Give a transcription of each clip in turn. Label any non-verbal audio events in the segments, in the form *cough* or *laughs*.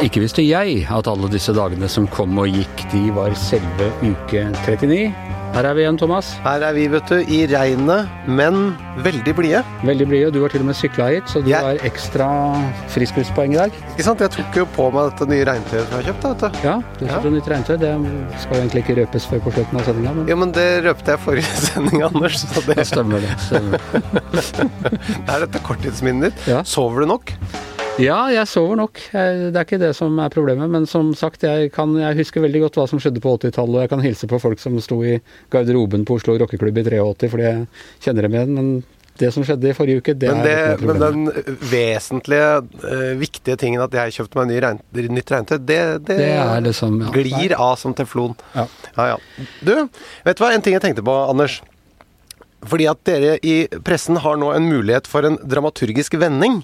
Ikke visste jeg at alle disse dagene som kom og gikk, de var selve uke 39. Her er vi igjen, Thomas. Her er vi, vet du, i regnet, men veldig blide. Veldig blide. Du har til og med sykla hit, så du yeah. har ekstra friskuspoeng i dag. Ikke sant? Jeg tok jo på meg dette nye regntøyet som jeg har kjøpt. da, vet du. Ja, du har Ja. nytt regntøy. Det skal jo egentlig ikke røpes før på slutten av sendinga, men Jo, men det røpte jeg forrige *laughs* sending, Anders. Så det, det stemmer det. *laughs* Stemmer. er dette korttidsminnet ditt. Ja. Sover du nok? Ja, jeg sover nok. Jeg- Det er ikke det som er problemet. Men som sagt, jeg, kan, jeg husker veldig godt hva som skjedde på 80-tallet. Og jeg kan hilse på folk som sto i garderoben på Oslo rockeklubb i 83, fordi jeg kjenner dem igjen. Men det som skjedde i forrige uke, det Men, er det, ikke men den vesentlige, uh, viktige tingen at jeg kjøpte meg ny regn, nytt regntøy, det, det, Det er liksom ja, glir av som teflon. Ja. Ja, ja. Du, vet du hva? En ting jeg tenkte på, Anders. Fordi at dere i pressen har nå en mulighet for en dramaturgisk vending.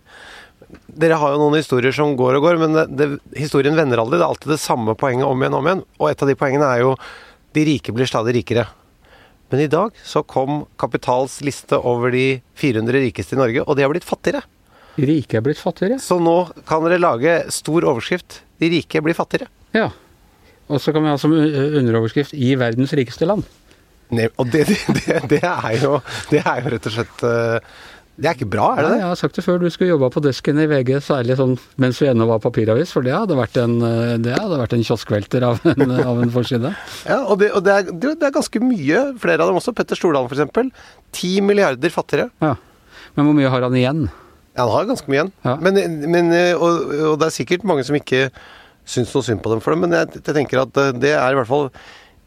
Dere har jo noen historier som går og går, men det, det, historien vender aldri. Det er alltid det samme poenget om igjen og om igjen. Og et av de poengene er jo de rike blir stadig rikere. Men i dag så kom Kapitals liste over de 400 rikeste i Norge, og de har blitt fattigere. Rike er blitt fattigere. Så nå kan dere lage stor overskrift 'De rike blir fattigere'. Ja. Og så kan vi ha som underoverskrift 'I verdens rikeste land'. Nei, og det, det, det, det, er jo, det er jo rett og slett eh, Det er ikke bra, er det Ja, det? jeg har sagt det før, du skulle jobba på desken i VG, særlig sånn mens vi ennå var papiravis, for det hadde vært en, eh, det hadde vært en kioskvelter av en, *laughs* av en forside. Ja, og det, og det, er, det er ganske mye, flere av dem også. Petter Stordalen f.eks. Ti milliarder fattigere. Ja. Men hvor mye har han igjen? Ja, han har ganske mye igjen. Ja. Men, men, eh, og, og det er sikkert mange som ikke syns noe synd på dem for det, men jeg, jeg tenker at eh, det er i hvert fall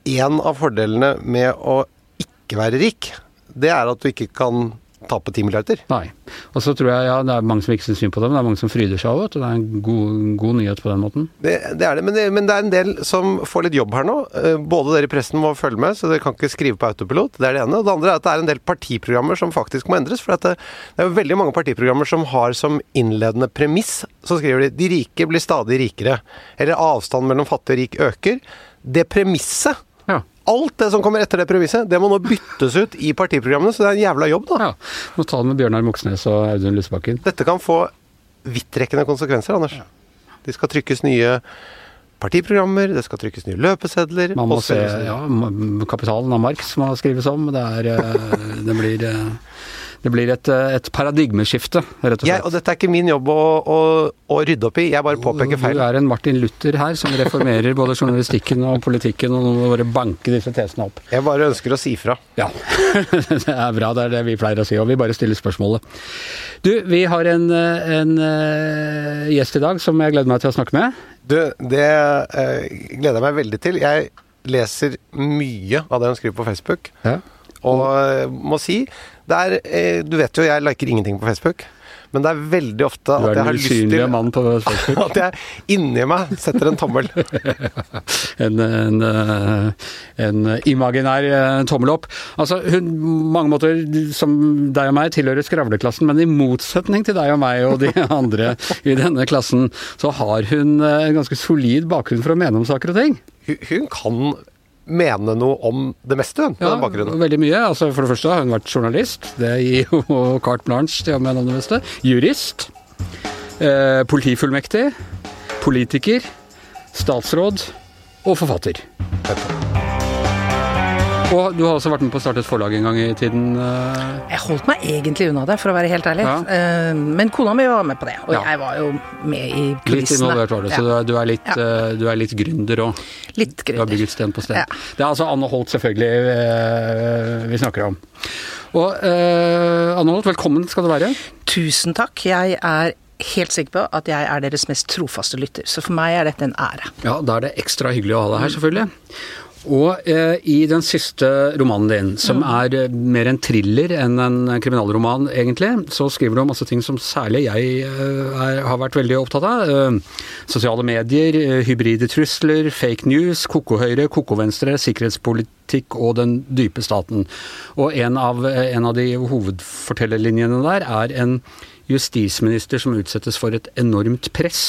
én av fordelene med å ikke være rik. Det er at du ikke kan tape 10 milliarder. Nei. Og så tror jeg ja, det er mange som ikke syns synd på det, men det er mange som fryder seg over det. Det er en god, god nyhet på den måten. Det, det er det men, det, men det er en del som får litt jobb her nå. Eh, Både dere i pressen må følge med, så dere kan ikke skrive på autopilot. Det er det ene. Og det andre er at det er en del partiprogrammer som faktisk må endres. For at det, det er jo veldig mange partiprogrammer som har som innledende premiss, så skriver de 'de rike blir stadig rikere'. Eller 'avstanden mellom fattig og rik øker'. Det premisset. Alt det som kommer etter det premisset, det må nå byttes ut i partiprogrammene, så det er en jævla jobb, da. ja. Må ta det med Bjørnar Moxnes og Audun Lysbakken. Dette kan få vidtrekkende konsekvenser, Anders. Det skal trykkes nye partiprogrammer, det skal trykkes nye løpesedler. Man må se ja, kapitalen av Marx må skrives om. Det, er, eh, det blir, eh, det blir et, eh, et paradigmeskifte, rett og slett. Ja, og dette er ikke min jobb å, å, å rydde opp i, jeg bare påpeker Du er en Martin Luther her som reformerer både journalistikken og politikken, og nå må du bare banke disse tesene opp. Jeg bare ønsker å si fra. Ja, *laughs* det er bra. Det er det vi pleier å si, og vi bare stiller spørsmålet. Du, vi har en, en eh, gjest i dag som jeg gleder meg til å snakke med. Du, det eh, gleder jeg meg veldig til. Jeg leser mye av det hun skriver på Facebook, Ja. og eh, må si er, eh, Du vet jo, jeg liker ingenting på Facebook, men det er veldig ofte at er jeg har lyst til mann på *laughs* Facebook. At jeg inni meg setter en tommel. *laughs* En, en, eh, en imaginær eh, tommel opp. Altså, hun mange måter, som deg og meg, tilhører skravleklassen, men i motsetning til deg og meg og de *laughs* andre i denne klassen, så har hun en ganske solid bakgrunn for å mene om saker og ting. Hun, hun kan mene noe om det meste, hun, Ja, den bakgrunnen. veldig mye. Altså, for det første har hun vært journalist. Det gir jo *laughs* carte blanche til å mene om det meste. Jurist. Eh, politifullmektig. Politiker. Statsråd. Og forfatter. Og du har også vært med på å starte et forlag en gang i tiden. eh, Jeg holdt meg egentlig unna det, for å være helt ærlig. Ja. Eh, Men kona mi var med på det, og Ja. jeg var jo med i Litt kulissene. involvert var du, så du Ja. er, du er litt, eh, du er litt gründer òg. Litt Du har bygget sten på sten. Det er altså Anne Holt selvfølgelig vi snakker om. Og Anne Holt, velkommen skal du være. Tusen takk. Jeg er helt sikker på at jeg er deres mest trofaste lytter, så for meg er dette en ære. Ja, da er det ekstra hyggelig å ha deg her, selvfølgelig. Og eh, i den siste romanen din, som er eh, mer en thriller enn en kriminalroman, egentlig, så skriver du om masse ting som særlig jeg eh, er, har vært veldig opptatt av. Eh, sosiale medier, eh, hybride trusler, fake news, koko-høyre, koko-venstre, sikkerhetspolitikk og den dype staten. Og en av, en av de hovedfortellerlinjene der er en justisminister som utsettes for et enormt press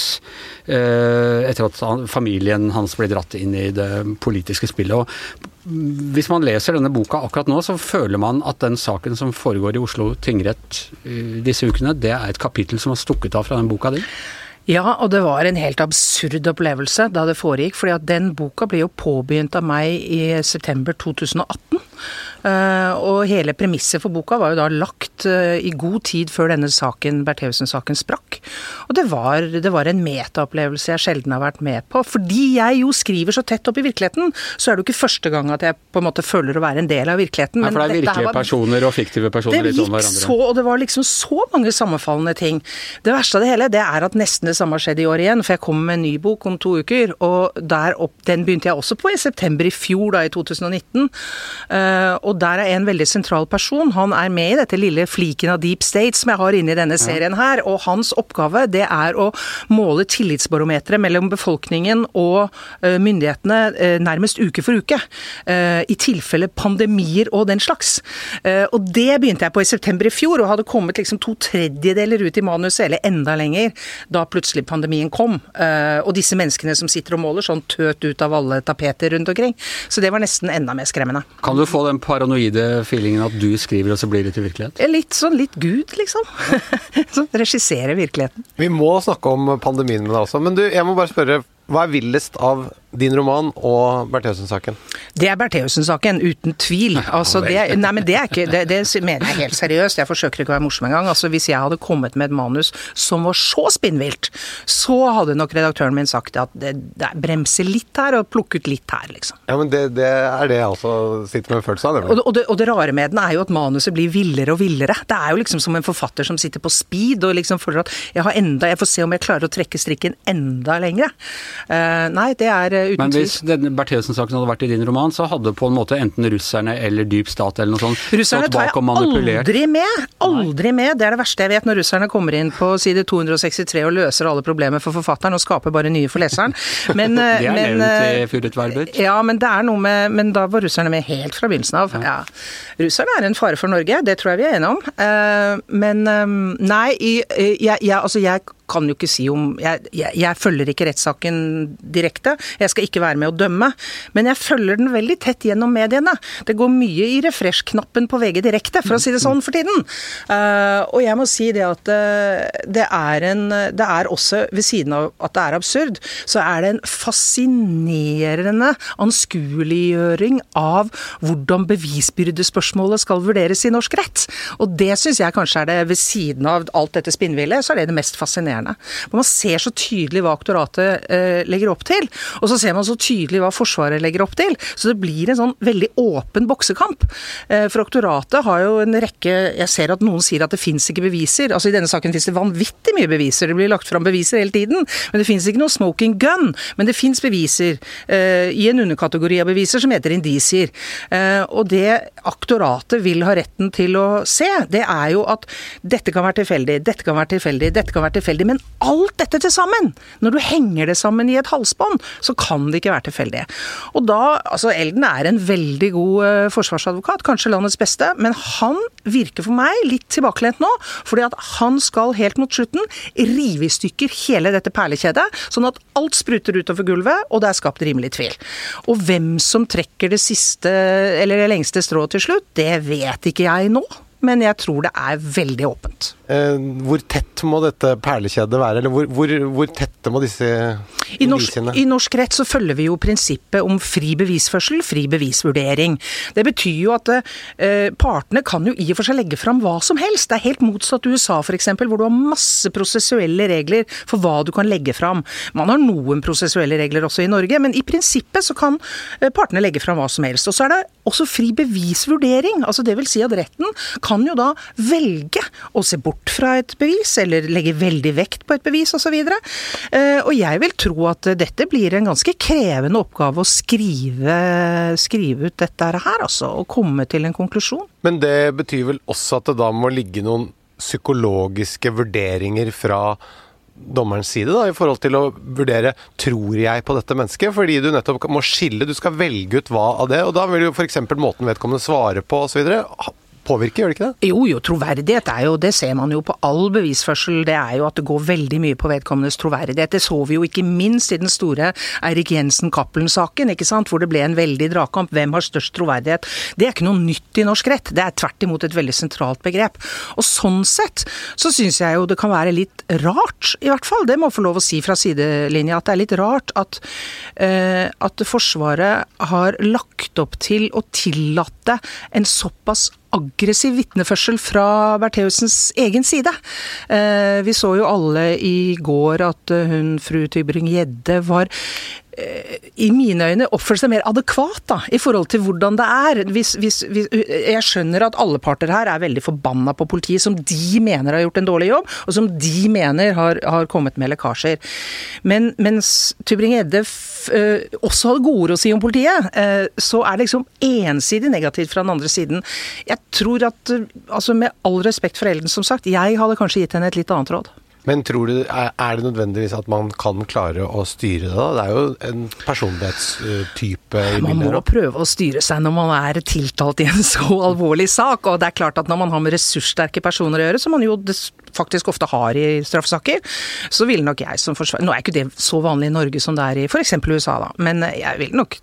eh, etter at han, familien hans ble dratt inn i det politiske spillet. Og hvis man leser denne boka akkurat nå, så føler man at den saken som foregår i Oslo tingrett eh, disse ukene, det er et kapittel som har stukket av fra den boka di? Ja, og det var en helt absurd opplevelse da det foregikk. fordi at den boka ble jo påbegynt av meg i september 2018. Uh, og hele premisset for boka var jo da lagt uh, i god tid før denne saken, Bertheussen-saken sprakk. Og det var, det var en metaopplevelse jeg sjelden har vært med på. Fordi jeg jo skriver så tett opp i virkeligheten, så er det jo ikke første gang at jeg på en måte føler å være en del av virkeligheten. Ja, for det er virkelige var, personer og fiktive personer litt om hverandre. Så, og det var liksom så mange sammenfallende ting. Det verste av det hele, det er at nesten det samme har skjedd i år igjen. For jeg kommer med en ny bok om to uker, og opp, den begynte jeg også på i september i fjor, da i 2019. Uh, og der er en veldig sentral person. Han er med i dette lille fliken av deep state som jeg har inne i denne serien her. Og hans oppgave det er å måle tillitsbarometeret mellom befolkningen og uh, myndighetene uh, nærmest uke for uke. I tilfelle pandemier og den slags. Og det begynte jeg på i september i fjor, og hadde kommet liksom to tredjedeler ut i manuset, eller enda lenger, da plutselig pandemien kom. Og disse menneskene som sitter og måler sånn tøt ut av alle tapeter rundt omkring. Så det var nesten enda mer skremmende. Kan du få den paranoide feelingen at du skriver, og så blir det til virkelighet? Litt sånn litt Gud, liksom. *laughs* som regisserer virkeligheten. Vi må snakke om pandemien med deg også, men du, jeg må bare spørre. Hva er villest av din roman og Bertheussen-saken? Det er Bertheussen-saken, uten tvil. Altså, det, nei, men det, er ikke, det, det, mener jeg helt seriøst. Jeg forsøker ikke å være morsom engang. Altså, hvis jeg hadde kommet med et manus som var så spinnvilt, så hadde nok redaktøren min sagt at det, det bremser litt her og plukke ut litt her, liksom. Ja, men det, er det jeg også sitter med en følelse av. Og, og, og, det, rare med den er jo at manuset blir villere og villere. Det er jo liksom som en forfatter som sitter på speed og liksom føler at jeg har enda, jeg får se om jeg klarer å trekke strikken enda lenger. Uh, nei, det er uten Men hvis Bertheussen-saken hadde vært i din roman, så hadde på en måte enten russerne eller dyp stat eller noe sånt russerne tar jeg aldri med! Aldri med! Det er det verste jeg vet, når russerne kommer inn på side 263 og løser alle problemer for forfatteren og skaper bare nye for leseren. *laughs* Men, det er men, nevnt i Furet Ja, men det er noe med Men da var russerne med helt fra begynnelsen av. Ja. Russerne er en fare for Norge, det tror jeg vi er enige om. Men nei, jeg, jeg, altså jeg kan jo ikke si om Jeg, jeg, jeg følger ikke rettssaken direkte. Jeg skal ikke være med å dømme. Men jeg følger den veldig tett gjennom mediene. Det går mye i refresh-knappen på VG direkte, for å si det sånn for tiden. Uh, og jeg må si det at uh, det er en Det er også, ved siden av at det er absurd, så er det en fascinerende anskueliggjøring av hvordan bevisbyrdespørsmålet skal vurderes i norsk rett. Og det syns jeg kanskje er det, ved siden av alt dette spinnvillet, så er det det mest fascinerende For Man ser så tydelig hva aktoratet eh, legger opp til, og så ser man så tydelig hva Forsvaret legger opp til. Så det blir en sånn veldig åpen boksekamp. Eh, for aktoratet har jo en rekke Jeg ser at noen sier at det fins ikke beviser. Altså I denne saken fins det vanvittig mye beviser. Det blir lagt fram beviser hele tiden. Men det fins ikke noe smoking gun. Men det fins beviser eh, i en underkategori av beviser som heter indisier. Eh, og det aktoratet vil ha retten til å se, det er jo at dette kan være tilfeldig, dette kan være tilfeldig, dette kan være tilfeldig. Men alt dette til sammen, når du henger det sammen i et halsbånd, så kan det ikke være tilfeldig. Og da, altså Elden er en veldig god uh, forsvarsadvokat, kanskje landets beste, men han virker for meg litt tilbakelent nå, fordi at han skal helt mot slutten rive i stykker hele dette perlekjedet, sånn at alt spruter utover gulvet, og det er skapt rimelig tvil. Og hvem som trekker det siste, eller det lengste strået til slutt, det vet ikke jeg nå men jeg tror det er veldig åpent. Eh, hvor tett må dette perlekjedet være, eller hvor, hvor, hvor tette må disse I norsk, I norsk, rett så følger vi jo prinsippet om fri bevisførsel, fri bevisvurdering. Det betyr jo at eh, partene kan jo i og for seg legge fram hva som helst. Det er helt motsatt USA f.eks., hvor du har masse prosessuelle regler for hva du kan legge fram. Man har noen prosessuelle regler også i Norge, men i prinsippet så kan eh, partene legge fram hva som helst. Og så er det også fri bevisvurdering. altså vil si at retten kan jo da velge å se bort fra et bevis, eller legge veldig vekt på et bevis osv. Og, uh, og jeg vil tro at dette blir en ganske krevende oppgave å skrive, skrive ut dette her, altså. Og komme til en konklusjon. Men det betyr vel også at det da må ligge noen psykologiske vurderinger fra dommerens side da, i forhold til å vurdere tror jeg på dette mennesket, fordi du nettopp må skille, du skal velge ut hva av det, og da vil jo f.eks. måten vedkommende svarer på osv. påvirke, gjør det ikke det? Jo, jo, troverdighet er jo, det ser man jo på all bevisførsel, det er jo at det går veldig mye på vedkommendes troverdighet. Det så vi jo ikke minst i den store Eirik Jensen-Cappelen-saken, ikke sant, hvor det ble en veldig dragkamp. Hvem har størst troverdighet? Det er ikke noe nytt i norsk rett, det er tvert imot et veldig sentralt begrep. Og sånn sett så syns jeg jo det kan være litt rart, i hvert fall, det må få lov å si fra sidelinja, at det er litt rart at, uh, at Forsvaret har lagt opp til å tillate en såpass aggressiv vitneførsel fra Bertheussens egen side. Eh, vi så jo alle i går at hun fru Tybring-Gjedde var i mine øyne oppfører seg mer adekvat da, i forhold til hvordan det er. Hvis, hvis, hvis, jeg skjønner at alle parter her er veldig forbanna på politiet, som de mener har gjort en dårlig jobb, og som de mener har, har kommet med lekkasjer. Men mens Tybring-Gjedde også hadde gode å si om politiet, så er det liksom ensidig negativt fra den andre siden. Jeg tror at, altså med all respekt for Elden, som sagt, jeg hadde kanskje gitt henne et litt annet råd. Men tror du, er det nødvendigvis at man kan klare å styre det? da? Det er jo en personlighetstype i Man må prøve å styre seg når man er tiltalt i en så alvorlig sak. Og det er klart at når man har med ressurssterke personer å gjøre, som man jo faktisk ofte har i straffesaker, så ville nok jeg som forsvarer Nå er ikke det så vanlig i Norge som det er i f.eks. USA, da, men jeg ville nok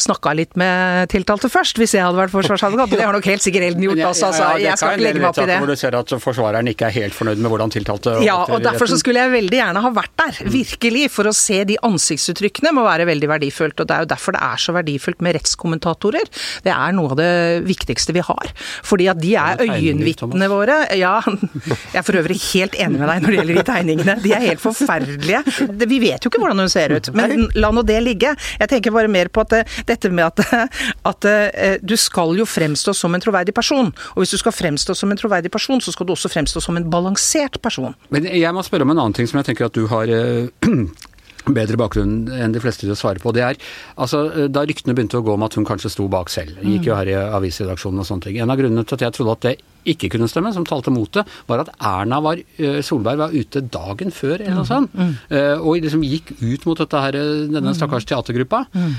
snakka litt med tiltalte først, hvis jeg hadde vært forsvarsadvokat. Det har nok helt sikkert Elden gjort også, altså. Jeg skal ikke legge meg opp i det. Hvor du ser at forsvareren ikke er helt fornøyd med hvordan tiltalte Ja, og derfor så skulle jeg veldig gjerne ha vært der, virkelig. For å se de ansiktsuttrykkene må være veldig verdifullt. Og det er jo derfor det er så verdifullt med rettskommentatorer. Det er noe av det viktigste vi har. Fordi at de er øyenvitnene våre. Ja, *laughs* jeg er for øvrig helt enig med deg når det gjelder de tegningene. De er helt forferdelige. Vi vet jo ikke hvordan hun ser ut, men la nå det ligge. Jeg tenker bare mer på at dette med at, *laughs* at uh, du skal jo fremstå som en troverdig person. Og hvis du skal fremstå som en troverdig person, så skal du også fremstå som en balansert person. Men jeg må spørre om en annen ting som jeg tenker at du har uh, *clears throat* bedre bakgrunn enn de fleste til å svare på. Det er altså, Da ryktene begynte å gå om at hun kanskje sto bak selv, gikk jo her i avisredaksjonen og sånne ting. En av grunnene til at jeg trodde at det ikke kunne stemme, som talte mot det, var at Erna var, Solberg var ute dagen før, eller noe sånt. Mm. Mm. Og liksom gikk ut mot dette her, denne stakkars teatergruppa. Mm.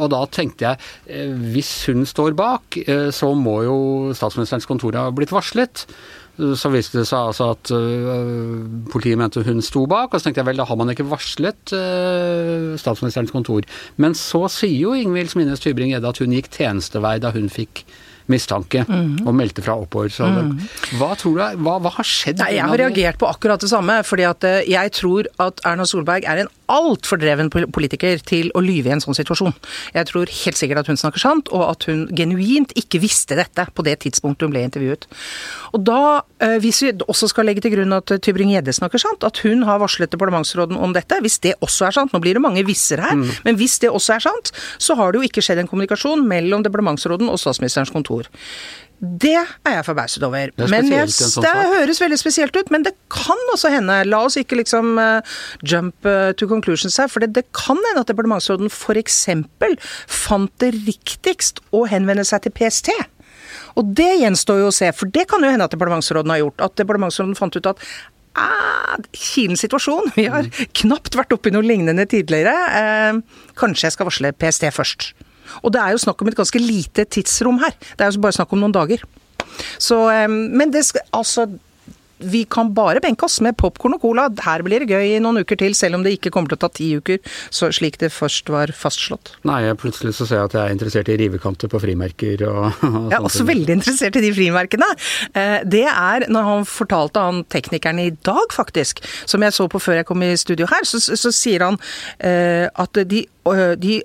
Og da tenkte jeg, hvis hun står bak, så må jo statsministerens kontor ha blitt varslet. Så viste det seg altså at uh, politiet mente hun sto bak, og så tenkte jeg vel, da har man ikke varslet uh, statsministerens kontor. Men så sier jo Ingvild Smines Tybring-Gjedde at hun gikk tjenestevei da hun fikk mistanke, mm. og meldte fra oppover. Mm. hva tror du, hva, hva har skjedd? Nei, jeg har reagert på akkurat det samme. fordi at jeg tror at Erna Solberg er en altfor dreven politiker til å lyve i en sånn situasjon. Jeg tror helt sikkert at hun snakker sant, og at hun genuint ikke visste dette på det tidspunktet hun ble intervjuet. Og da, hvis vi også skal legge til grunn at Tybring-Gjedde snakker sant, at hun har varslet departementsråden om dette, hvis det også er sant, nå blir det mange visser her, mm. men hvis det også er sant, så har det jo ikke skjedd en kommunikasjon mellom departementsråden og statsministerens kontor. Det er jeg forbauset over. Det, men jeg, det høres veldig spesielt ut, men det kan også hende. La oss ikke liksom uh, jump uh, to conclusions her, for det, det kan hende at departementsråden f.eks. fant det riktigst å henvende seg til PST. Og det gjenstår jo å se, for det kan jo hende at departementsråden har gjort. At departementsråden fant ut at ah, Kilens situasjon, vi har knapt vært oppi noe lignende tidligere. Eh, kanskje jeg skal varsle PST først. Og det er jo snakk om et ganske lite tidsrom her. Det er jo bare snakk om noen dager. Så, men det skal altså vi kan bare benke oss med popkorn og cola. Her blir det gøy i noen uker til, selv om det ikke kommer til å ta ti uker, så slik det først var fastslått. Nei, plutselig så ser jeg at jeg er interessert i rivekanter på frimerker og, *laughs* og Jeg er også veldig interessert i de frimerkene. Eh, det er når han fortalte han teknikeren i dag, faktisk, som jeg så på før jeg kom i studio her, så, så sier han eh, at de de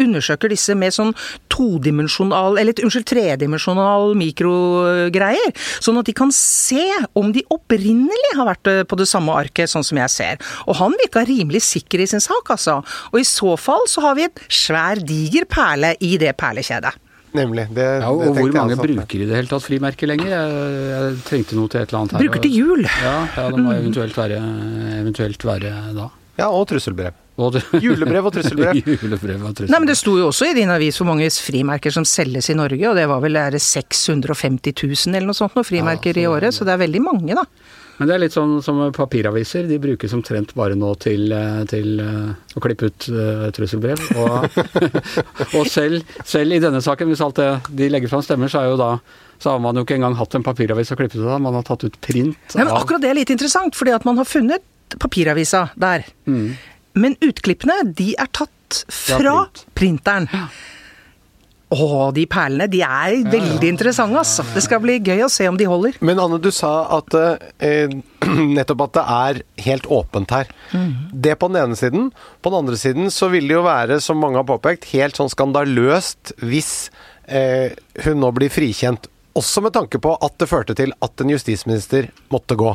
undersøker disse med sånn todimensjonal, eller unnskyld, tredimensjonal mikrogreier. Sånn at de kan se om de opprinnelig har vært på det samme arket, sånn som jeg ser. Og han virka rimelig sikker i sin sak, altså. Og i så fall så har vi et svær, diger perle i det perlekjedet. Nemlig. Det, ja, og hvor mange bruker i det hele tatt frimerker lenger? Jeg, jeg, trengte noe til et eller annet her. Bruker til jul! Ja, ja det må eventuelt være, eventuelt være da. Ja, og trusselbrev. *laughs* Julebrev og trusselbrev. *laughs* Julebrev og trusselbrev. Nei, men Det sto jo også i din avis hvor mange frimerker som selges i Norge, og det var vel 650 000 eller noe sånt noe frimerker ja, i året, så det er veldig mange, da. Men det er litt sånn som papiraviser. De brukes omtrent bare nå til, eh, til eh, å klippe ut uh, trusselbrev. Og, *laughs* og selv, selv, i denne saken, hvis alt det de legger fram stemmer, så er jo da så har man jo ikke engang hatt en papiravis å klippe ut av. Man har tatt ut print. Nei, men akkurat det er litt interessant, fordi at man har funnet papiravisa der. Mm. Men utklippene, de er tatt fra printeren. Ja. Å, de perlene. De er veldig ja, interessante, altså. Det skal bli gøy å se om de holder. Men Anne, du sa at eh, *clears throat* nettopp at det er helt åpent her. Mm. Det på den ene siden. På den andre siden så vil det jo være, som mange har påpekt, helt sånn skandaløst hvis eh, hun nå blir frikjent. Også med tanke på at det førte til at en justisminister måtte gå.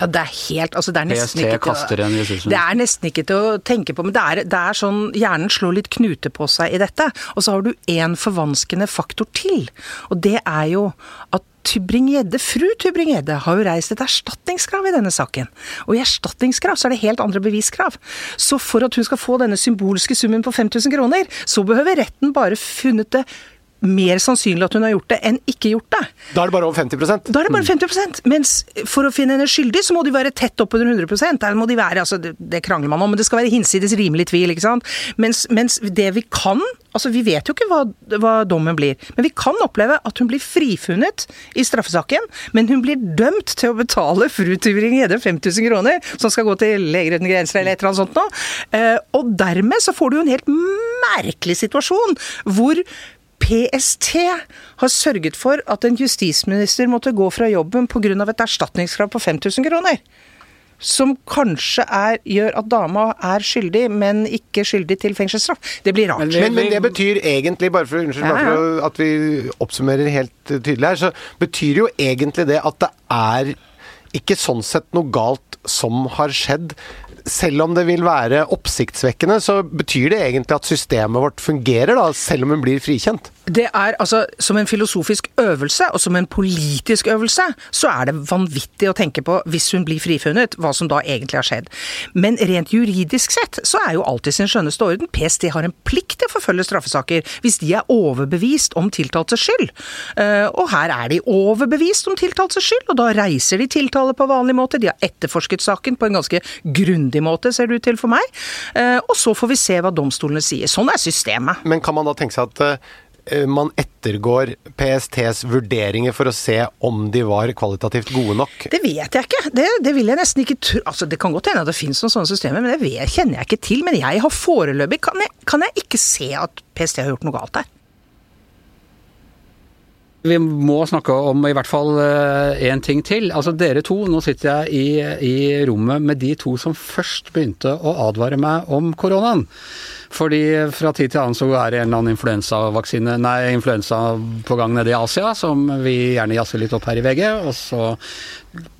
Ja, det er helt altså det er nesten PST kaster en Det er nesten ikke til å tenke på, men det er, det er sånn Hjernen slår litt knute på seg i dette. Og så har du én forvanskende faktor til, og det er jo at Tybring-Gjedde, fru Tybring-Gjedde, har jo reist et erstatningskrav i denne saken. Og i erstatningskrav så er det helt andre beviskrav. Så for at hun skal få denne symbolske summen på 5000 kroner, så behøver retten bare funnet det mer sannsynlig at hun har gjort det, enn ikke gjort det. Da er det bare over 50 Da er det bare 50% Mens for å finne henne skyldig, så må de være tett oppunder 100% Der må de være, altså det, det, krangler man om, men det skal være hinsides rimelig tvil, ikke sant. Mens, mens, det vi kan Altså, vi vet jo ikke hva, hva, dommen blir, men vi kan oppleve at hun blir frifunnet i straffesaken, men hun blir dømt til å betale fru Tybring-Gjedde 5000 kroner, som skal gå til Leger uten grenser eller et eller annet sånt noe. Eh, og dermed så får du jo en helt merkelig situasjon hvor PST har sørget for at en justisminister måtte gå fra jobben pga. et erstatningskrav på 5000 kroner. Som kanskje er, gjør at dama er skyldig, men ikke skyldig til fengselsstraff. Det blir rart. Men, men det betyr egentlig, bare for, unnskyld, ja, ja. for at vi oppsummerer helt tydelig her, så betyr jo egentlig det at det er ikke sånn sett noe galt som har skjedd selv om det vil være oppsiktsvekkende, så betyr det egentlig at systemet vårt fungerer, da, selv om hun blir frikjent? Det er altså Som en filosofisk øvelse, og som en politisk øvelse, så er det vanvittig å tenke på, hvis hun blir frifunnet, hva som da egentlig har skjedd. Men rent juridisk sett så er jo alltid sin skjønneste orden. PST har en plikt til å forfølge straffesaker hvis de er overbevist om tiltaltes skyld. Eh, og her er de overbevist om tiltaltes skyld, og da reiser de tiltale på vanlig måte. De har etterforsket saken på en ganske grundig måte, ser det ut til for meg. Eh, og så får vi se hva domstolene sier. Sånn er systemet. Men kan man da tenke seg at eh, man ettergår PSTs vurderinger for å se om de var kvalitativt gode nok? Det vet jeg ikke. Det, det vil jeg nesten ikke tro. Altså, det kan godt hende at det finnes noen sånne systemer, men det kjenner jeg ikke til. Men jeg har foreløpig kan jeg, kan jeg ikke se at PST har gjort noe galt der. Vi må snakke om i hvert fall én eh, ting til. Altså Dere to, nå sitter jeg i, i rommet med de to som først begynte å advare meg om koronaen. Fordi fra tid til annen så er det en eller annen influensavaksine, nei, influensa på gang nede i Asia, som vi gjerne jazzer litt opp her i VG, og så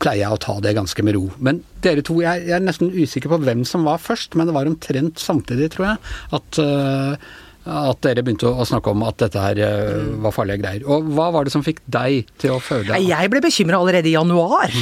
pleier jeg å ta det ganske med ro. Men dere to, jeg, jeg er nesten usikker på hvem som var først, men det var omtrent samtidig, tror jeg, at uh, at dere begynte å snakke om at dette her eh, var farlige greier. Og Hva var det som fikk deg til å føle Jeg ble bekymra allerede i januar.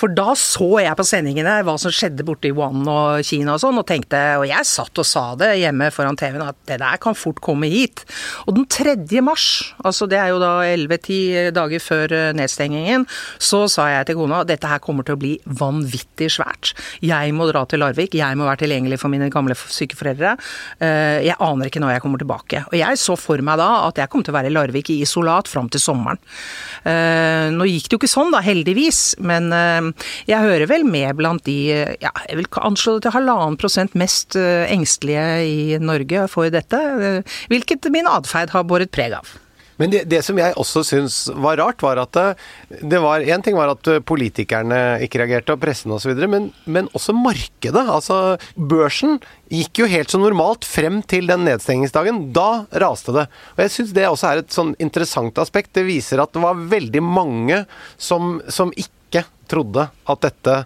For da så jeg på sendingene hva som skjedde borte i Wuhan og Kina og sånn, og tenkte Og jeg satt og sa det hjemme foran TV-en at det der kan fort komme hit. Og den 3. mars, altså det er jo da 11-10 dager før eh, nedstengingen, så sa jeg til kona dette her kommer til å bli vanvittig svært. Jeg må dra til Larvik, jeg må være tilgjengelig for mine gamle sykeforeldre. foreldre. jeg aner ikke når jeg kommer kommer tilbake. Og jeg så for meg da at jeg kom til å være i Larvik i isolat fram til sommeren. Uh, nå gikk det jo ikke sånn, da, heldigvis, men uh, jeg hører vel med blant de ja, jeg vil anslå det til halvannen prosent mest uh, engstelige i Norge for dette, hvilket min atferd har båret preg av. Men det, det, som jeg også syns var rart, var at det var Én ting var at politikerne ikke reagerte, og pressen osv., men, men også markedet. Altså, børsen gikk jo helt som normalt frem til den nedstengingsdagen. Da raste det. Og jeg syns det også er et sånn interessant aspekt. Det viser at det var veldig mange som, som ikke trodde at dette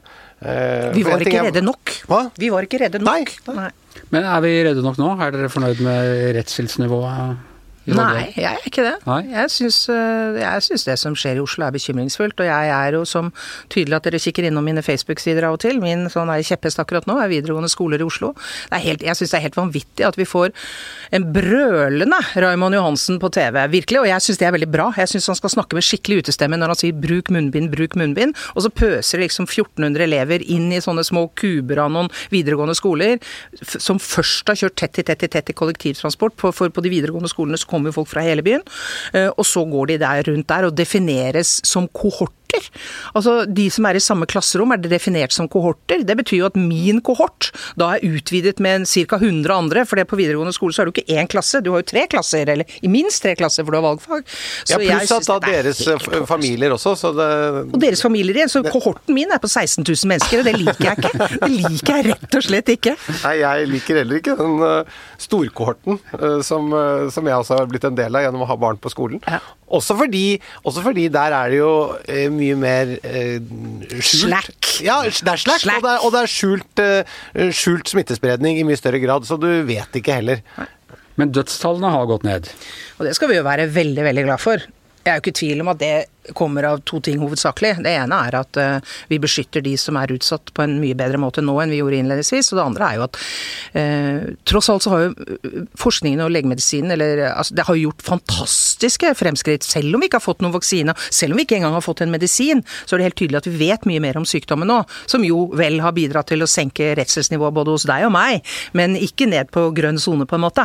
eh, Vi var ikke redde nok. Hva? Vi var ikke redde nok. Nei. Nei. Men er vi redde nok nå? Er dere fornøyd med rettshjelpsnivået? Nei, jeg er ikke det. Nei? Jeg syns, øh, jeg syns det som skjer i Oslo er bekymringsfullt, og jeg er jo som tydelig at dere kikker innom mine Facebook-sider av og til. Min sånn er kjepphest akkurat nå er videregående skoler i Oslo. Det er helt, jeg syns det er helt vanvittig at vi får en brølende Raymond Johansen på TV, virkelig, og jeg syns det er veldig bra. Jeg syns han skal snakke med skikkelig utestemme når han sier 'bruk munnbind, bruk munnbind', og så pøser liksom 1400 elever inn i sånne små kuber av noen videregående skoler, som først har kjørt tett i tett i tett i kollektivtransport, for, på de videregående skolene så kommer folk fra hele byen, eh, og så går de der rundt der og defineres som kohorter. Altså, De som er i samme klasserom, er det definert som kohorter. Det betyr jo at min kohort da er utvidet med ca. 100 andre, for det på videregående skole så er det jo ikke én klasse, du har jo tre klasser, eller i minst tre klasser, for du har valgfag. Så ja, pluss at da er deres eh, familier også, så det og deres familier igjen. Så kohorten min er på 16 000 mennesker, og det liker jeg ikke. Det liker jeg rett og slett ikke. Nei, jeg liker heller ikke den uh, storkohorten uh, som, som jeg også har blitt en del av gjennom å ha barn på skolen. Ja. Også, fordi, også fordi der er det jo uh, mye mer uh, skjult Slack. Ja, det er slack, Slack. Og, det er, og det er skjult, uh, skjult smittespredning i mye større grad, så du vet ikke heller. Men dødstallene har gått ned. Og det skal vi jo være veldig, veldig glad for. Jeg er jo ikke i tvil om at det kommer av to ting hovedsakelig. Det ene er at uh, vi beskytter de som er utsatt på en mye bedre måte nå enn vi gjorde innledningsvis. Og det andre er jo at uh, tross alt så har jo eh, forskningen og legemedisinen eller altså, Det har jo gjort fantastiske fremskritt. Selv om vi ikke har fått noen vaksine, selv om vi ikke engang har fått en medisin, så er det helt tydelig at vi vet mye mer om sykdommen nå. Som jo vel har bidratt til å senke redselsnivået både hos deg og meg, men ikke ned på grønn sone, på en måte.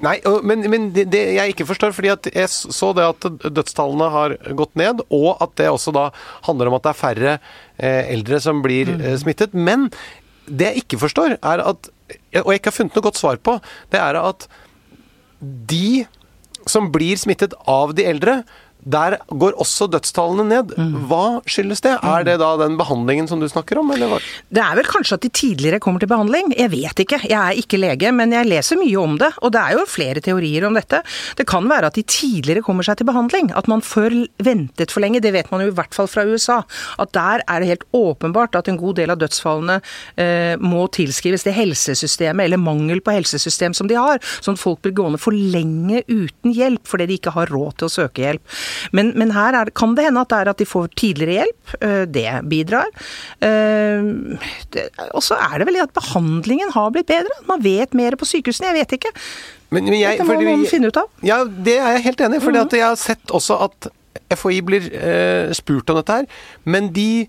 Nei, men, men det, det jeg ikke forstår, fordi at jeg så det at dødstallene har gått ned, og at det også da handler om at det er færre eh, eldre som blir eh, smittet. Men det jeg ikke forstår, er at Og jeg ikke har funnet noe godt svar på, det er at de som blir smittet av de eldre, der går også dødstallene ned. Hva skyldes det? Er det da den behandlingen som du snakker om, eller hva? Det er vel kanskje at de tidligere kommer til behandling. Jeg vet ikke. Jeg er ikke lege, men jeg leser mye om det. Og det er jo flere teorier om dette. Det kan være at de tidligere kommer seg til behandling. At man før ventet for lenge. Det vet man jo i hvert fall fra USA. At der er det helt åpenbart at en god del av dødsfallene eh, må tilskrives det helsesystemet, eller mangel på helsesystem som de har. Sånn at folk blir gående for lenge uten hjelp fordi de ikke har råd til å søke hjelp. Men, men her er, det- kan det hende at det er at de får tidligere hjelp. eh, Det bidrar. Eh, Og så er det vel det at behandlingen har blitt bedre. Man vet mer på sykehusene. Jeg vet ikke. Men, men jeg, det må fordi noen finne ut av. Ja, det er jeg helt enig i. fordi at jeg har sett også at FHI blir eh, spurt om dette her, men de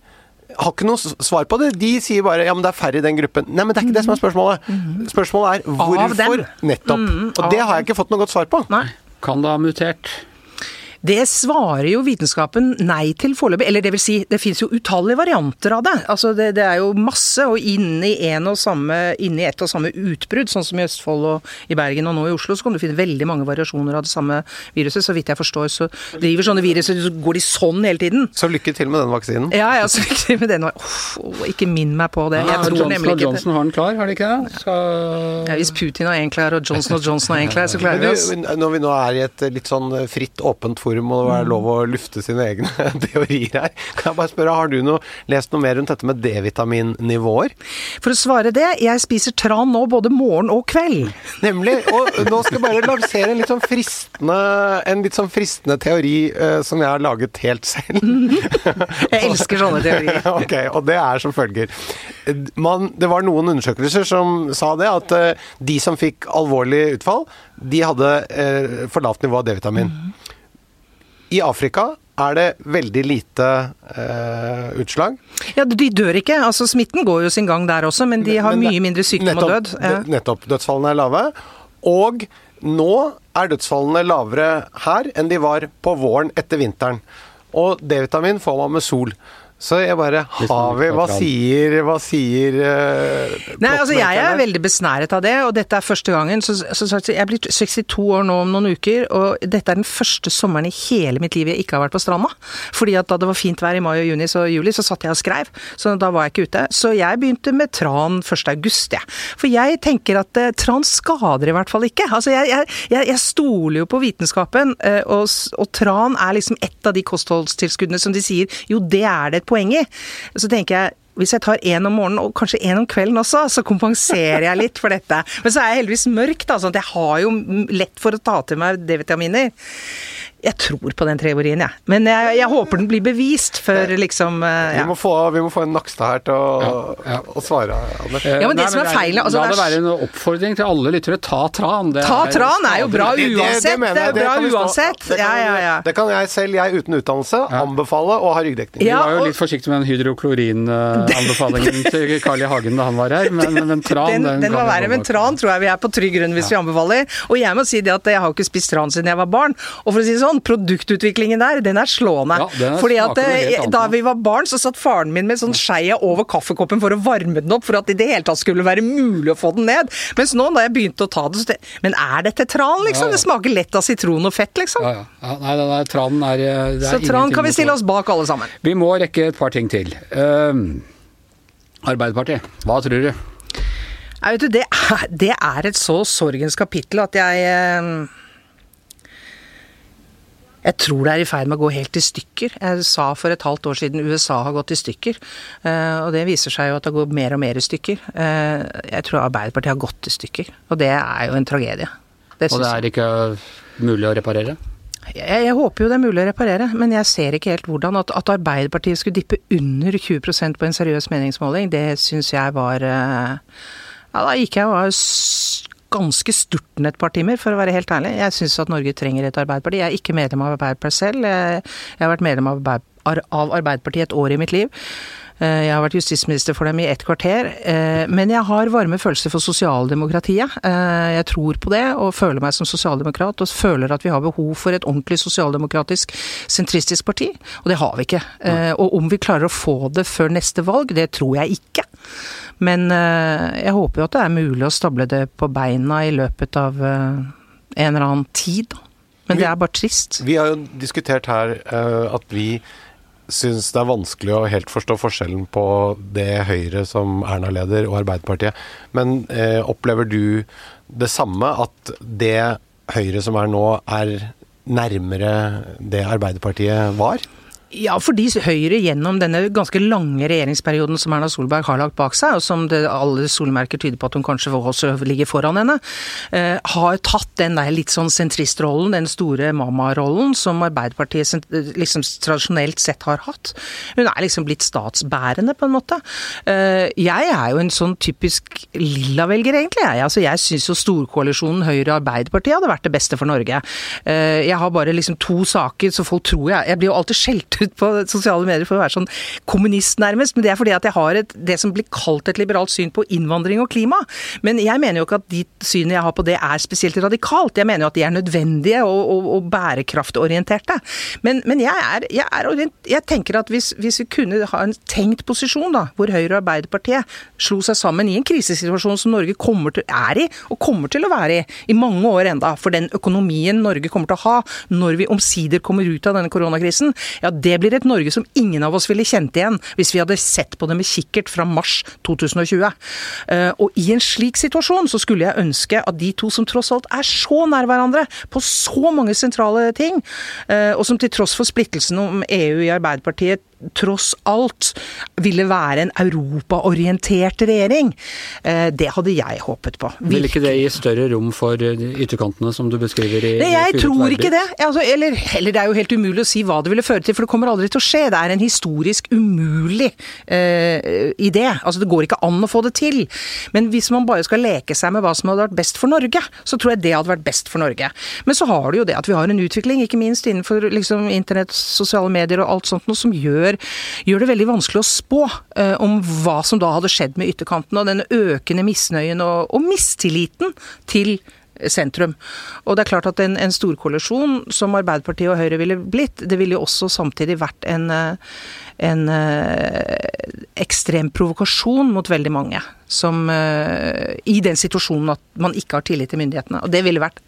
har ikke noe svar på det. De sier bare ja, men det er færre i den gruppen. Nei, men det er ikke det som er spørsmålet. Spørsmålet er hvorfor nettopp. Og det har jeg ikke fått noe godt svar på. Nei. Kan det ha mutert? Det svarer jo vitenskapen nei til foreløpig. Eller det vil si, det fins jo utallige varianter av det. Altså det, det er jo masse, og inni en og samme, inni ett og samme utbrudd, sånn som i Østfold og i Bergen og nå i Oslo, så kan du finne veldig mange variasjoner av det samme viruset. Så vidt jeg forstår, så driver sånne virus, så går de sånn hele tiden. Så lykke til med den vaksinen. Ja, ja, så lykke til med den Uff, ikke minn meg på det. Jeg tror Johnson nemlig og ikke. Johnson har den klar, har de ikke det? Skal... Ja, hvis Putin har én klær og Johnson og Johnson har én klær, så klarer vi oss. når vi nå er i et litt sånn fritt, åpent forum, og det er lov å lufte sine egne *laughs* teorier her, kan jeg bare spørre, har du noe, lest noe mer rundt dette med D-vitaminnivåer? For å svare det, jeg spiser tran nå både morgen og kveld. Nemlig. Og *laughs* nå skal jeg bare lansere en litt sånn fristende, en litt sånn fristende teori uh, som jeg har laget helt selv. *laughs* Jeg elsker sånne teorier. ok, og det er som følger. Man, det var noen undersøkelser som sa det, at uh, de som fikk alvorlig utfall, de hadde uh, for lavt nivå av D-vitamin. I Afrika er det veldig lite eh, utslag. Ja, de dør ikke. altså Smitten går jo sin gang der også, men de har Men mye mindre sykdom og død. nettopp, Ja. Nettopp. Dødsfallene er lave. Og nå er dødsfallene lavere her enn de var på våren etter vinteren. Og D-vitamin får man med sol. Så jeg bare Har vi Hva sier Hva sier uh, Nei, altså Jeg er veldig besnæret av det, og dette er første gangen. Så, så, så Jeg blir 62 år nå om noen uker, og dette er den første sommeren i hele mitt liv jeg ikke har vært på stranda. Fordi at da det var fint vær i mai og juni og juli, så satt jeg og skreiv. Så da var jeg ikke ute. Så jeg begynte med tran 1. august, jeg. For jeg tenker at uh, tran skader i hvert fall ikke. Altså jeg, jeg, jeg, jeg stoler jo på vitenskapen, uh, og, og tran er liksom et av de kostholdstilskuddene som de sier jo det er det et poeng i. Så tenker jeg hvis jeg tar én om morgenen og kanskje én om kvelden også, så kompenserer jeg litt for dette. Men så er jeg heldigvis mørk, da, sånn at jeg har jo lett for å ta til meg D-vitaminer. Jeg tror på den teorien, jeg. Ja. Men jeg, jeg, håper den blir bevist før liksom uh, ja. vi, må få, vi, må få, en Nakstad her til å, ja, å svare, Anders. Ja, men det Nei, som er feilen altså, La det være en oppfordring til alle lyttere. Ta tran. Det ta er, tran er jo bra uansett. Det, det, det er bra uansett. Det kan, det kan jeg selv, jeg uten utdannelse, anbefale å ha ryggdekning. Vi var jo litt forsiktige med den hydroklorin-anbefalingen *laughs* til Carl I. Hagen da han var her, men, men tran Den, den, den var verre, men tran tror jeg vi er på trygg grunn hvis vi anbefaler. Og jeg må si det at jeg har ikke spist tran siden jeg var barn. Og for å si det sånn, sånn, produktutviklingen der, den er slående. Ja, den er Fordi at eh, Da vi var barn, så satt faren min med sånn skeia over kaffekoppen for å varme den opp, for at det i det hele tatt skulle være mulig å få den ned. Mens nå, da jeg begynte å ta det, så det Men er dette tran, liksom? Ja, ja. Det smaker lett av sitron og fett, liksom. Ja, ja. Nei, nei, nei tranen er, er Så tran kan vi stille oss bak, alle sammen. Vi må rekke et par ting til. Uh, Arbeiderpartiet, hva tror du? Jeg vet du, det er, det er et så sorgens kapittel at jeg uh, jeg tror det er i ferd med å gå helt i stykker. Jeg sa for et halvt år siden USA har gått i stykker. Eh, og det viser seg jo at det går mer og mer i stykker. Eh, jeg tror Arbeiderpartiet har gått i stykker. Og det er jo en tragedie. Det og det er ikke mulig å reparere? Jeg, jeg, håper jo det er mulig å reparere, men jeg ser ikke helt hvordan. At, at Arbeiderpartiet skulle dippe under 20% på en seriøs meningsmåling, det syns jeg var eh, Ja, da gikk jeg og var ganske sturten et par timer, for å være helt ærlig. Jeg syns at Norge trenger et Arbeiderparti. Jeg er ikke medlem av Arbeiderpartiet selv. Jeg, har vært medlem av Arbeiderpartiet et år i mitt liv. Eh, jeg har vært justisminister for dem i ett kvarter. Eh, men jeg har varme følelser for sosialdemokratiet. Eh, jeg tror på det, og føler meg som sosialdemokrat. Og føler at vi har behov for et ordentlig sosialdemokratisk sentristisk parti. Og det har vi ikke. Og om vi klarer å få det før neste valg, det tror jeg ikke. Men jeg håper jo at det er mulig å stable det på beina i løpet av en eller annen tid. Men det er bare trist. Vi har jo diskutert her at vi syns det er vanskelig å helt forstå forskjellen på det Høyre som Erna-leder og Arbeiderpartiet. Men eh, opplever du det samme, at det Høyre som er nå, er nærmere det Arbeiderpartiet var? Ja, fordi Høyre gjennom denne ganske lange regjeringsperioden som Erna Solberg har lagt bak seg, og som det, alle solmerker tyder på at hun kanskje også ligger foran henne, eh, har tatt den der litt sånn sentristrollen, den store mamma-rollen, som Arbeiderpartiet liksom tradisjonelt sett har hatt. Hun er liksom blitt statsbærende, på en måte. Eh, jeg er jo en sånn typisk lilla-velger, egentlig. Jeg, altså, jeg syns jo storkoalisjonen Høyre-Arbeiderpartiet hadde vært det beste for Norge. Eh, jeg har bare liksom to saker, så folk tror jeg Jeg blir jo alltid skjelt ut på sosiale medier for å være sånn kommunist, nærmest. Men det er fordi at jeg har et, det som blir kalt et liberalt syn på innvandring og klima. Men jeg mener jo ikke at de synene jeg har på det er spesielt radikalt. Jeg mener jo at de er nødvendige og, og, og bærekraftorienterte. Men, men jeg, er, jeg, er, jeg, tenker at hvis, hvis, vi kunne ha en tenkt posisjon da, hvor Høyre og Arbeiderpartiet slo seg sammen i en krisesituasjon som Norge kommer til, er i, og kommer til å være i, i mange år enda, for den økonomien Norge kommer til å ha når vi omsider kommer ut av denne koronakrisen, ja det det blir et Norge som ingen av oss ville kjent igjen hvis vi hadde sett på det med kikkert fra mars 2020. Eh, og i en slik situasjon så skulle jeg ønske at de to som tross alt er så nær hverandre på så mange sentrale ting, eh, og som til tross for splittelsen om EU i Arbeiderpartiet tross alt ville være en europaorientert regjering. Eh, det hadde jeg håpet på. Virkelig. Vil ikke det gi større rom for ytterkantene, som du beskriver i Nei, Jeg tror ikke det. Altså, eller, eller, det er jo helt umulig å si hva det ville føre til, for det kommer aldri til å skje. Det er en historisk umulig uh, idé. Altså, det går ikke an å få det til. Men hvis man bare skal leke seg med hva som hadde vært best for Norge, så tror jeg det hadde vært best for Norge. Men så har du jo det at vi har en utvikling, ikke minst innenfor liksom, internett, sosiale medier og alt sånt noe, som gjør gjør, gjør, det veldig vanskelig å spå eh, om hva som da hadde skjedd med ytterkantene, og denne økende misnøyen og, og mistilliten til sentrum. Og det er klart at en, en storkoalisjon som Arbeiderpartiet og Høyre ville blitt, det ville jo også samtidig vært en, eh, en eh, ekstrem provokasjon mot veldig mange. Som I den situasjonen at man ikke har tillit til myndighetene. Og det ville vært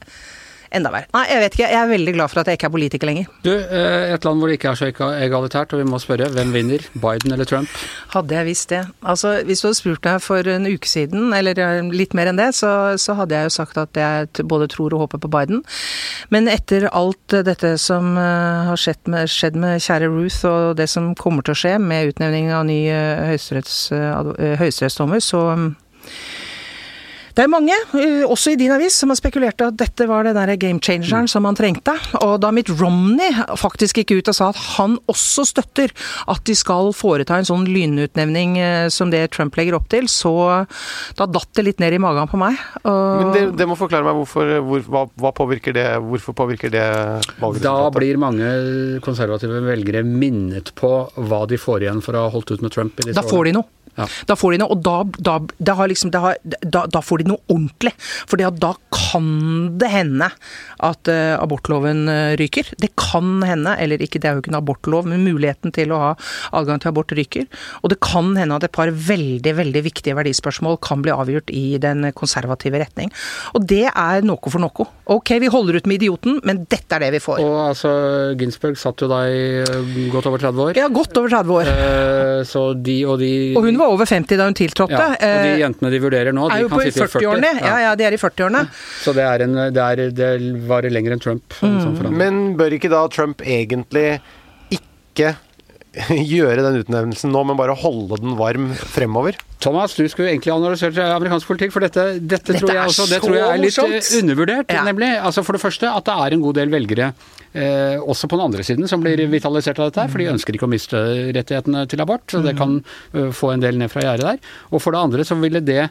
enda verre. Nei, jeg vet ikke. Jeg er veldig glad for at jeg ikke er politiker lenger. Du, eh, et land hvor det ikke er så egalitært, og vi må spørre, hvem vinner? Biden eller Trump? Hadde jeg visst det. Altså, hvis du hadde spurt meg for en uke siden, eller eh, litt mer enn det, så, så hadde jeg jo sagt at jeg både tror og håper på Biden. Men etter alt dette som eh, har skjedd med, skjedd med kjære Ruth, og det som kommer til å skje med utnevning av ny høyesterettsdommer, så det er mange, eh, også i din avis, som har spekulert at dette var den der game changeren som han trengte. Og da Mitt Romney faktisk gikk ut og sa at han også støtter at de skal foreta en sånn lynutnevning eh, som det Trump legger opp til, så da datt det litt ned i magen på meg. Og Men det, det må forklare meg hvorfor, hvor, hva, hva påvirker det, hvorfor påvirker det Da blir mange konservative velgere minnet på hva de får igjen for å ha holdt ut med Trump i disse da får de noe. Ja. Da får de noe, og da, da, liksom, har, da, da får de noe ordentlig. For da kan det hende at uh, abortloven eh, ryker. Det kan hende, eller ikke, det er jo ikke en abortlov, men muligheten til å ha adgang til abort ryker. Og det kan hende at et par veldig, veldig viktige verdispørsmål kan bli avgjort i den konservative retning. Og det er noe for noe. Ok, vi holder ut med idioten, men dette er det vi får. Og altså, Ginsberg satt jo da i eh, godt over 30 år. Ja, godt over 30 år. Eh, så de og de Og hun var over 50 da hun tiltrådte. ja, Og de Eh, jentene de vurderer nå, de kan sitte i 40. 40-årene. Ja, ja, de er i 40-årene. Så det, er en, det, er, det varer lenger enn Trump. Mm. Sånn. Men bør ikke da Trump egentlig ikke *laughs* gjøre den utnevnelsen nå, men bare holde den varm fremover? Thomas, du skulle egentlig analysert amerikansk politikk, for dette, dette, Dette tror jeg er også det tror jeg er litt morsomt. eh, undervurdert. Ja. nemlig. Altså For det første at det er en god del velgere, eh, også på den andre siden, som blir vitalisert av dette, her, for de ønsker ikke å miste rettighetene til abort. Så det kan uh, få en del ned fra gjerdet der. Og for det andre så ville det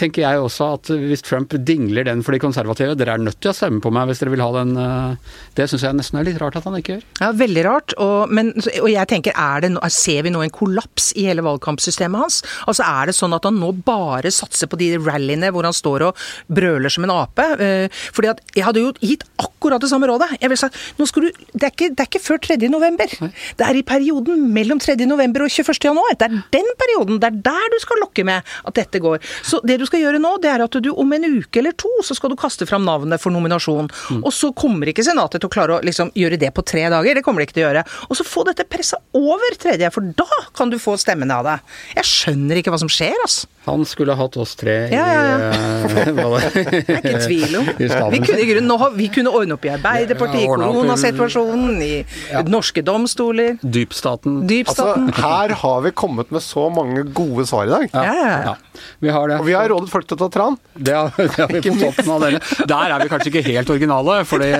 tenker jeg også at hvis Trump dingler den for de konservative Dere er nødt til å stemme på meg hvis dere vil ha den eh, Det syns jeg nesten er litt rart at han ikke gjør. Ja, Veldig rart. Og, men, og jeg tenker, er det, ser vi nå en kollaps i hele valgkampsystemet hans? Altså Er det sånn at han nå bare satser på de rallyene hvor han står og brøler som en ape? Eh, Fordi at Jeg hadde jo gitt akkurat det samme rådet. Jeg ville sagt, nå skal du, det, er ikke, det er ikke før 3. november. Det er i perioden mellom 3. november og 21. januar. Det er den perioden. Det er der du skal lokke med at dette går. Så det du skal gjøre nå, det er at du om en uke eller to, så skal du kaste fram navnet for nominasjon. Og så kommer ikke Senatet til å klare å liksom, gjøre det på tre dager. Det kommer de ikke til å gjøre. Og så få dette pressa over tredje, for da kan du få stemmene av det. Jeg skjønner ikke hva som skjer, altså. Han skulle hatt oss tre Ja, ja, ja. i eh, *laughs* det- er ikke tvil om. *laughs* Vi kunne, i grunnen, har- vi kunne ordne opp i Arbeiderpartiet, i Ja, i- koronasituasjonen, i norske domstoler, Dypstaten. Altså, her har vi kommet med så mange gode svar i dag. Ja, ja, ja. Ja, vi har det. Og vi har rådet folk til å ta tran. Det har, det har vi på toppen av denne. Der er vi kanskje ikke helt originale, for det,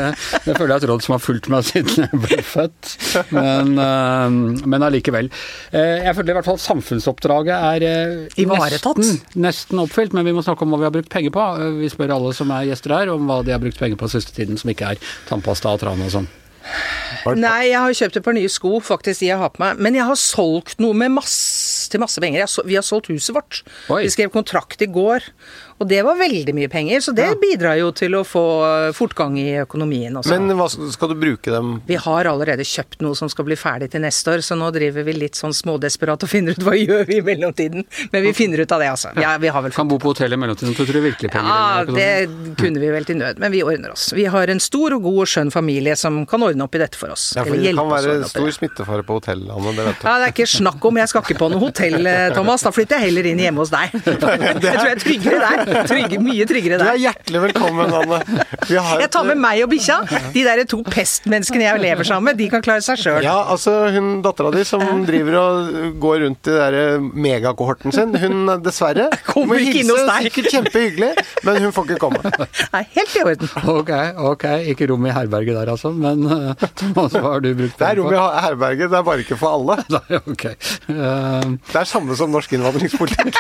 det føler jeg er et råd som har fulgt meg siden jeg ble født. Men, eh, men allikevel. Eh, Jeg føler i hvert fall at samfunnsoppdraget er eh, Ivaretatt. nesten, nesten oppfylt, men vi må snakke om hva vi har brukt penger på. Vi spør alle som er gjester her om hva de har brukt penger på siste tiden, som ikke er tannpasta og tran og sånn. Nei, jeg har kjøpt et par nye sko, faktisk de jeg har på meg. Men jeg har solgt noe med masse, til masse penger. Så- vi har solgt huset vårt. Oi. Vi skrev kontrakt i går, og det var veldig mye penger. Så det bidrar jo til å få fortgang i økonomien også. Men hva skal du bruke dem vi har allerede kjøpt noe som skal bli ferdig til neste år, så nå driver vi litt sånn smådesperat og finner ut hva *laughs* gjør vi i mellomtiden. Men vi finner ut av det, altså. Ja, vi har vel Kan bo på hotell i mellomtiden, så tror du virkelig penger Ja, det kunne vi vel til nød, men vi ordner oss. Vi har en stor og god og skjønn familie som kan ordne opp i dette for oss. Ja, for Det kan være stor smittefare på hotellene, det vet du. Ja, Det er ikke snakk om. Jeg skal ikke på noe hotell, eh, Thomas. Da flytter jeg heller inn hjemme hos deg. *laughs* Jeg tror jeg er tryggere der. *laughs* Trygge, mye tryggere der. Du er hjertelig velkommen, Anne. Vi har Jeg tar med meg og bikkja. De der to pestmenneskene jeg lever sammen med, de kan klare seg sjøl. Ja, altså hun dattera di som driver og går rundt i den der megakohorten sin, hun dessverre *laughs* Kommer ikke inn hos deg. Sikkert kjempehyggelig, men hun får ikke komme. *laughs* Nei, helt i orden. Ok, ok. Ikke rom i herberget der altså, men eh, Thomas, hva har du brukt Det er rom i herberget, det er bare ikke for alle. Nei, ok. Uh... Det er samme som norsk innvandringspolitikk.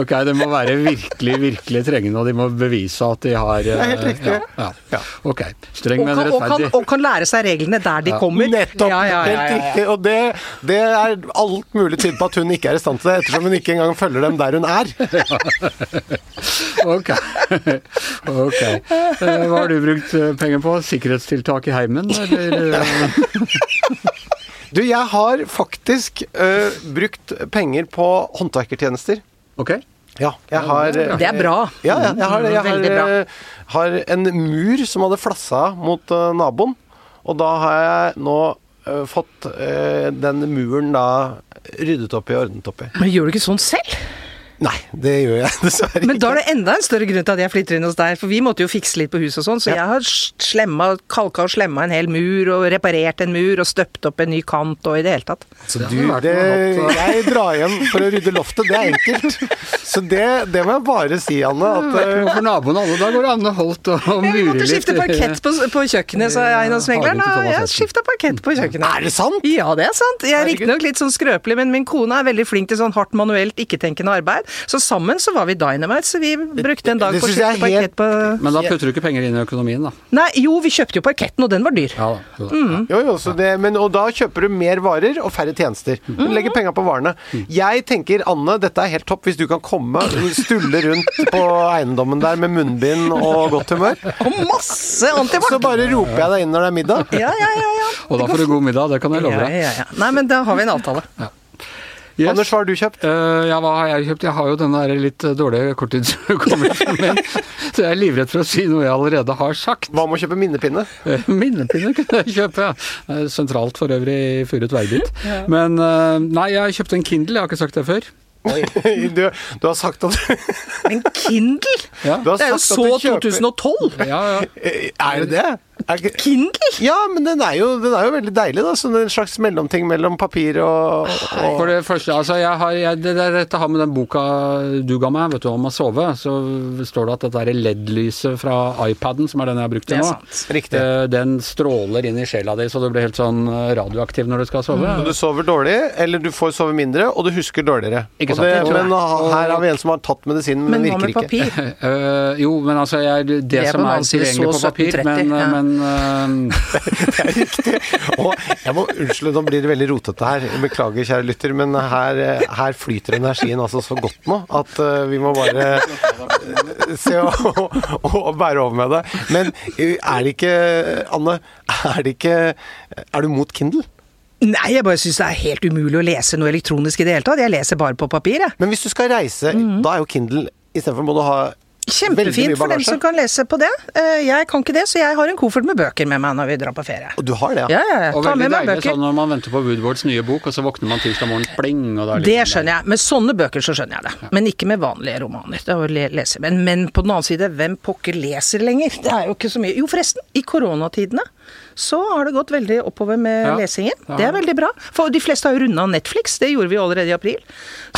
Ok, det må være virkelig, virkelig trengende, og de må bevise at de har Det er helt riktig. Ja, ja. Ok. Streng, men kan, og, og kan lære seg reglene der de kommer. Nettopp! Ja, ja, ja, Helt ja, ja. riktig. Og det, det er alt mulig tyder på at hun ikke er i stand til det, ettersom hun ikke engang følger dem der hun er. *laughs* Ok. ok. Eh, Hva har du brukt eh, penger på? Sikkerhetstiltak i heimen, eller? eh? *laughs* Du, jeg har faktisk ø, brukt penger på håndverkertjenester. Ok. Ja, jeg har Det er bra. Ja, ja, jeg har, jeg har, har en mur som hadde flassa mot eh, naboen. Og da har jeg nå eh, fått eh, den muren da ryddet opp i og ordnet opp i. Men gjør du ikke sånn selv? Nei, det gjør jeg *laughs* dessverre ikke. Men da er det enda en større grunn til at jeg flytter inn hos deg. For vi måtte jo fikse litt på huset og sånn, så Ja. jeg har slemma, kalka og slemma en hel mur, og reparert en mur, og støpt opp en ny kant, og i det hele tatt. Så du, det, jeg drar hjem for å rydde loftet, det er enkelt. Så det, det må jeg bare si, Anne. At, eh, For naboen alle, da går det an å holdt og Jeg mure måtte skifte parkett på, på kjøkkenet, sa eiendomsmegleren. Og Jeg skifta parkett på kjøkkenet. er det sant? Ja, det er sant. Jeg er riktignok litt sånn skrøpelig, men min kone er veldig flink til sånn hardt manuelt, ikke-tenkende arbeid. Så sammen så var vi dynamite, så vi brukte en dag Det på å helt- parkett på Men da putter du ikke penger inn i økonomien, da. Nei, jo, vi kjøpte jo parketten, og den var dyr. Ja da. Mm. Jo, jo, så det, men, og da kjøper du mer varer og færre tjenester. Du Mm. legger penga på varene. Jeg tenker, Anne, dette er helt topp hvis du kan komme, stulle rundt på eiendommen der med munnbind og godt humør. Og masse Så bare roper jeg deg inn når det er middag. Ja, ja, ja, ja. Og da får du god middag, det kan jeg love deg. ja, ja. ja. Nei, men da har vi en avtale. Yes. Anders, hva har du kjøpt? Uh, ja, hva har jeg kjøpt? Jeg har jo den der litt eh, dårlige korttidshukommelsen min. *laughs* Så jeg er livredd for å si noe jeg allerede har sagt. Hva med å kjøpe minnepinne? Uh, Minnepinne kunne jeg kjøpe, ja. Sentralt for øvrig i Furet Veibit. Men uh, nei, jeg har kjøpt en Kindle, jeg har ikke sagt det før. *laughs* Du, du har sagt at En Kindle? Ja, Det er jo så kjøper- 2012! ja. ja. Er det det? Er. Kindle? Ja, men den er, jo, den er jo veldig deilig, da. Sånn en slags mellomting mellom papir og, og For det første, altså jeg har, jeg, det, det, dette har med den boka du ga meg, vet du, om å sove, så står det at dette LED-lyset fra iPaden, som er den jeg har brukt til nå, sant. Riktig. eh, den stråler inn i sjela di, så du blir helt sånn eh, radioaktiv når du skal sove. Så du sover dårlig, eller du får sove mindre, og du husker dårligere. Ikke sant, det, det men her har vi en som har tatt medisinen, men, Men virker ikke. Men virker ikke. papir? uh, *laughs* jo, men altså jeg, det, Det som er tilgjengelig på papir, 1730, men, ja. men eh, *laughs* Det er riktig. Og jeg må Unnskyld, nå blir det veldig rotete her. Beklager, kjære lytter, men her, eh, her flyter energien altså så godt nå at uh, vi må bare eh, se og, og, og bære over med det. Men er det ikke, Anne, er det ikke Er du mot Kindle? Nei, jeg bare syns det er helt umulig å lese noe elektronisk i det hele tatt. Jeg leser bare på papir, jeg. Men hvis du skal reise, da er jo Kindle Istedenfor må du ha Kjempefint for dem som kan lese på det. Eh, Jeg kan ikke det, så jeg har en koffert med bøker med meg når vi drar på ferie. Og du har det, Ja, ja, ja. Og Ta veldig deilig sånn når man venter på Woodwards nye bok, og så våkner man tirsdag morgen, pling, og da er Det liksom- skjønner jeg. Med sånne bøker så skjønner jeg det. Men ikke med vanlige romaner. Det er å le lese. Men, men på den annen side, hvem pokker leser lenger? Det er jo ikke så mye. Jo, forresten, i koronatidene så har det gått veldig oppover med Ja. lesingen. Ja. Det er veldig bra. For de fleste har jo runda Netflix. Det gjorde vi jo allerede i april.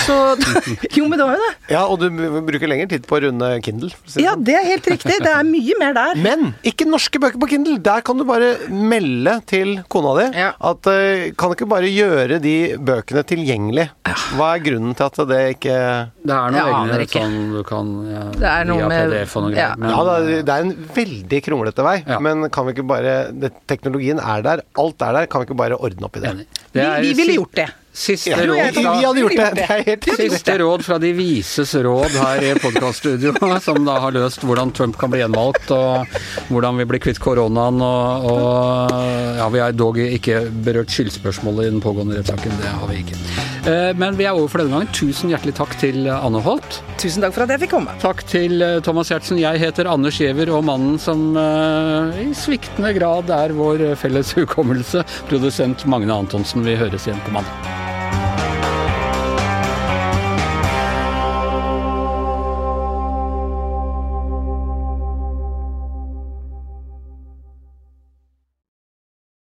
Så *laughs* Jo, men det var jo det. Ja, og du bruker lengre tid på å runde Kindle. Ja, sånn. det er helt riktig. Det er mye mer der. *laughs* Men ikke norske bøker på Kindle. Der kan du bare melde til kona di Ja. at eh, kan du ikke bare gjøre de bøkene tilgjengelig? Hva er grunnen til at det ikke Det er noe egne sånn du kan ja, Det er noe med- PDF og noe ja. Men, Ja, det er en veldig kronglete vei, Ja. men kan vi ikke bare det, Teknologien er der, alt er der, kan vi ikke bare ordne opp i det? Vi, Det er vi ville gjort det. Siste råd fra. Siste råd fra de vises råd her i podkaststudio, *laughs* som da har løst hvordan Trump kan bli gjenvalgt, og hvordan vi blir kvitt koronaen, og, og ja, vi har dog ikke berørt skyldspørsmålet i den pågående rettssaken. Det har vi ikke. Eh, Men vi er over for denne gangen. Tusen hjertelig takk til Anne Holt. Tusen takk for at jeg fikk komme. Takk til eh, Thomas Giertsen. Jeg heter Anders Giæver, og mannen som eh, i sviktende grad er vår felles hukommelse, produsent Magne Antonsen. Vi høres igjen på mandag.